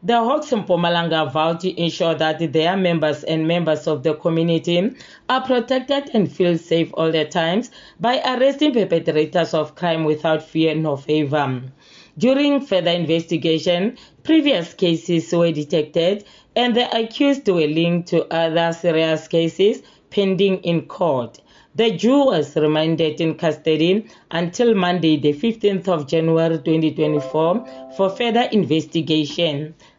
The Hawks in Mpumalanga vow to ensure that their members and members of the community are protected and feel safe all the times by arresting perpetrators of crime without fear nor favor. During further investigation, previous cases were detected and the accused were linked to other serious cases pending in court. The Jew was remanded in custody until Monday, the 15th of January 2024, for further investigation.